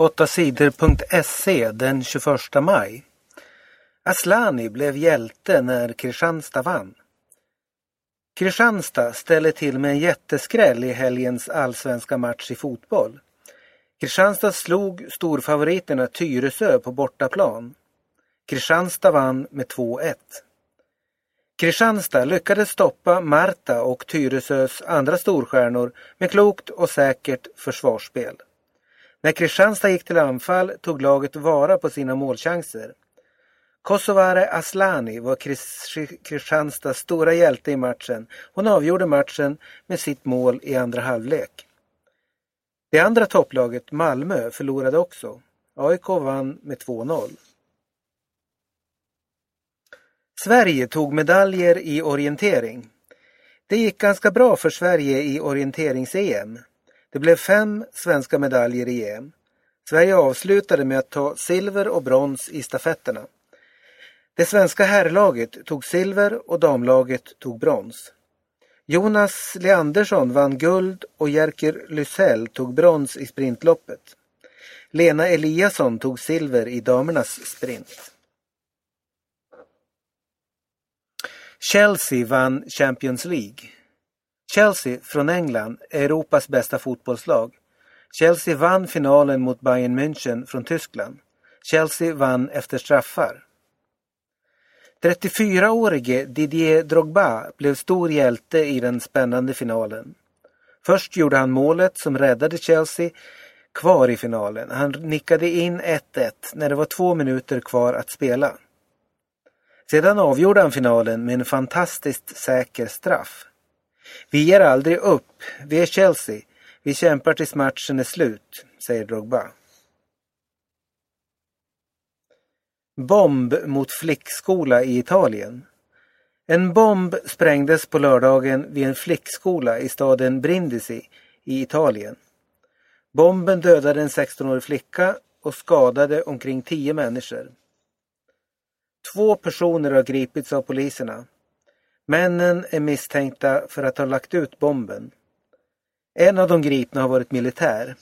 8 sidor.se den 21 maj. Aslani blev hjälte när Kristianstad vann. Kristianstad ställer till med en jätteskräll i helgens allsvenska match i fotboll. Kristianstad slog storfavoriterna Tyresö på bortaplan. Kristianstad vann med 2-1. Kristianstad lyckades stoppa Marta och Tyresös andra storstjärnor med klokt och säkert försvarsspel. När Kristianstad gick till anfall tog laget vara på sina målchanser. Kosovare Aslani var Kristianstads stora hjälte i matchen. Hon avgjorde matchen med sitt mål i andra halvlek. Det andra topplaget, Malmö, förlorade också. AIK vann med 2-0. Sverige tog medaljer i orientering. Det gick ganska bra för Sverige i orienterings-EM. Det blev fem svenska medaljer i EM. Sverige avslutade med att ta silver och brons i stafetterna. Det svenska herrlaget tog silver och damlaget tog brons. Jonas Leandersson vann guld och Jerker Lysell tog brons i sprintloppet. Lena Eliasson tog silver i damernas sprint. Chelsea vann Champions League. Chelsea från England är Europas bästa fotbollslag. Chelsea vann finalen mot Bayern München från Tyskland. Chelsea vann efter straffar. 34-årige Didier Drogba blev stor hjälte i den spännande finalen. Först gjorde han målet som räddade Chelsea kvar i finalen. Han nickade in 1-1 när det var två minuter kvar att spela. Sedan avgjorde han finalen med en fantastiskt säker straff. Vi ger aldrig upp. Vi är Chelsea. Vi kämpar tills matchen är slut, säger Drogba. Bomb mot flickskola i Italien. En bomb sprängdes på lördagen vid en flickskola i staden Brindisi i Italien. Bomben dödade en 16-årig flicka och skadade omkring 10 människor. Två personer har gripits av poliserna. Männen är misstänkta för att ha lagt ut bomben. En av de gripna har varit militär.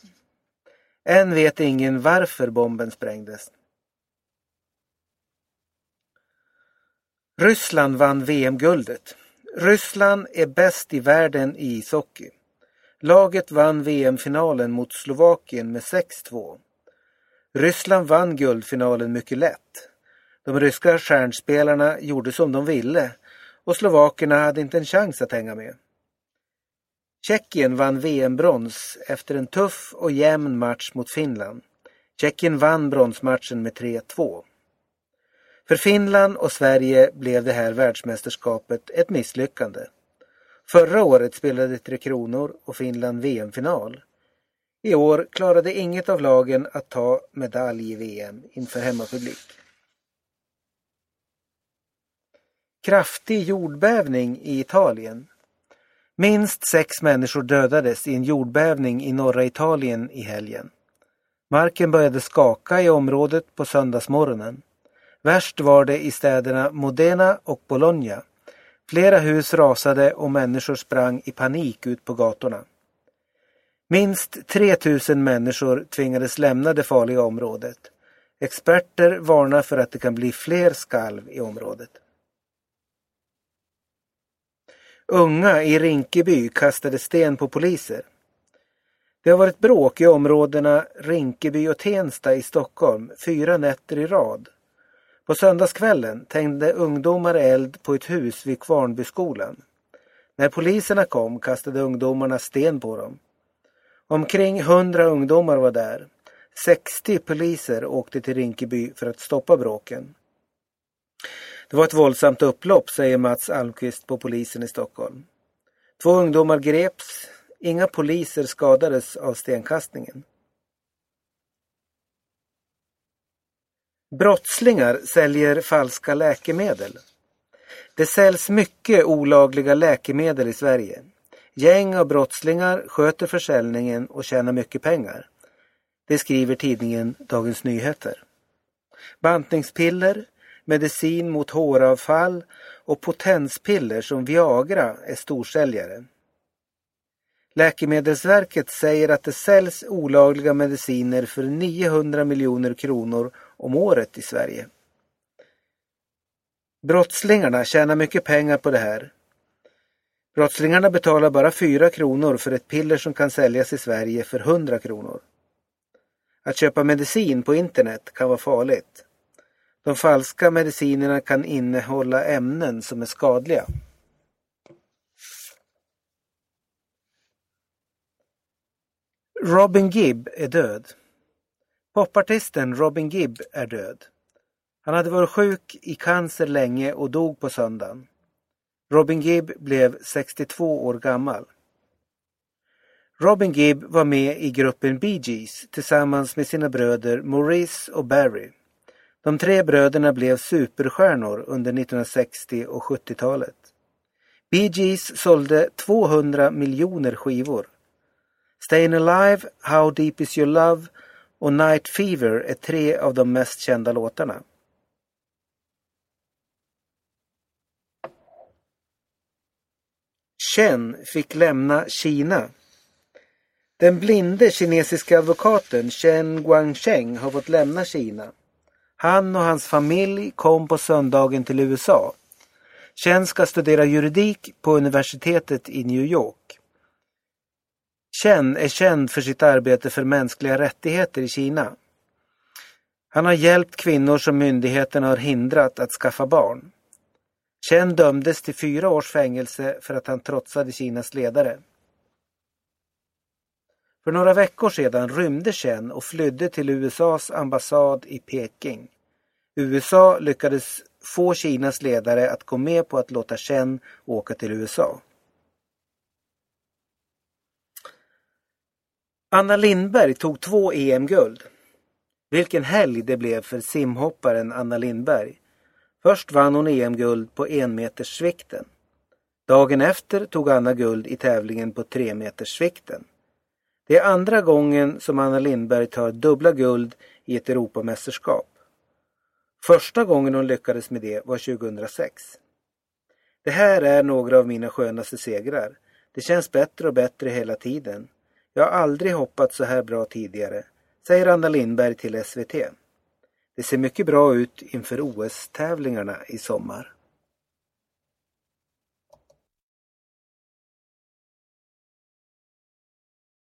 Än vet ingen varför bomben sprängdes. Ryssland vann VM-guldet. Ryssland är bäst i världen i ishockey. Laget vann VM-finalen mot Slovakien med 6-2. Ryssland vann guldfinalen mycket lätt. De ryska stjärnspelarna gjorde som de ville och slovakerna hade inte en chans att hänga med. Tjeckien vann VM-brons efter en tuff och jämn match mot Finland. Tjeckien vann bronsmatchen med 3-2. För Finland och Sverige blev det här världsmästerskapet ett misslyckande. Förra året spelade Tre Kronor och Finland VM-final. I år klarade inget av lagen att ta medalj i VM inför hemmapublik. Kraftig jordbävning i Italien. Minst sex människor dödades i en jordbävning i norra Italien i helgen. Marken började skaka i området på söndagsmorgonen. Värst var det i städerna Modena och Bologna. Flera hus rasade och människor sprang i panik ut på gatorna. Minst 3000 människor tvingades lämna det farliga området. Experter varnar för att det kan bli fler skalv i området. Unga i Rinkeby kastade sten på poliser. Det har varit bråk i områdena Rinkeby och Tensta i Stockholm fyra nätter i rad. På söndagskvällen tände ungdomar eld på ett hus vid Kvarnbyskolan. När poliserna kom kastade ungdomarna sten på dem. Omkring hundra ungdomar var där. 60 poliser åkte till Rinkeby för att stoppa bråken. Det var ett våldsamt upplopp, säger Mats Almqvist på polisen i Stockholm. Två ungdomar greps. Inga poliser skadades av stenkastningen. Brottslingar säljer falska läkemedel. Det säljs mycket olagliga läkemedel i Sverige. Gäng av brottslingar sköter försäljningen och tjänar mycket pengar. Det skriver tidningen Dagens Nyheter. Bantningspiller, medicin mot håravfall och potenspiller som Viagra är storsäljare. Läkemedelsverket säger att det säljs olagliga mediciner för 900 miljoner kronor om året i Sverige. Brottslingarna tjänar mycket pengar på det här. Brottslingarna betalar bara 4 kronor för ett piller som kan säljas i Sverige för 100 kronor. Att köpa medicin på internet kan vara farligt. De falska medicinerna kan innehålla ämnen som är skadliga. Robin Gibb är död. Popartisten Robin Gibb är död. Han hade varit sjuk i cancer länge och dog på söndagen. Robin Gibb blev 62 år gammal. Robin Gibb var med i gruppen Bee Gees tillsammans med sina bröder Maurice och Barry. De tre bröderna blev superstjärnor under 1960 och 70-talet. Bee Gees sålde 200 miljoner skivor. Stayin' Alive, How Deep Is Your Love och Night Fever är tre av de mest kända låtarna. Chen fick lämna Kina. Den blinde kinesiska advokaten Chen Guangcheng har fått lämna Kina. Han och hans familj kom på söndagen till USA. Chen ska studera juridik på universitetet i New York. Chen är känd för sitt arbete för mänskliga rättigheter i Kina. Han har hjälpt kvinnor som myndigheterna har hindrat att skaffa barn. Chen dömdes till fyra års fängelse för att han trotsade Kinas ledare. För några veckor sedan rymde Chen och flydde till USAs ambassad i Peking. USA lyckades få Kinas ledare att gå med på att låta Chen åka till USA. Anna Lindberg tog två EM-guld. Vilken helg det blev för simhopparen Anna Lindberg. Först vann hon EM-guld på enmeterssvikten. Dagen efter tog Anna guld i tävlingen på tremeterssvikten. Det är andra gången som Anna Lindberg tar dubbla guld i ett Europamästerskap. Första gången hon lyckades med det var 2006. Det här är några av mina skönaste segrar. Det känns bättre och bättre hela tiden. Jag har aldrig hoppat så här bra tidigare, säger Anna Lindberg till SVT. Det ser mycket bra ut inför OS-tävlingarna i sommar.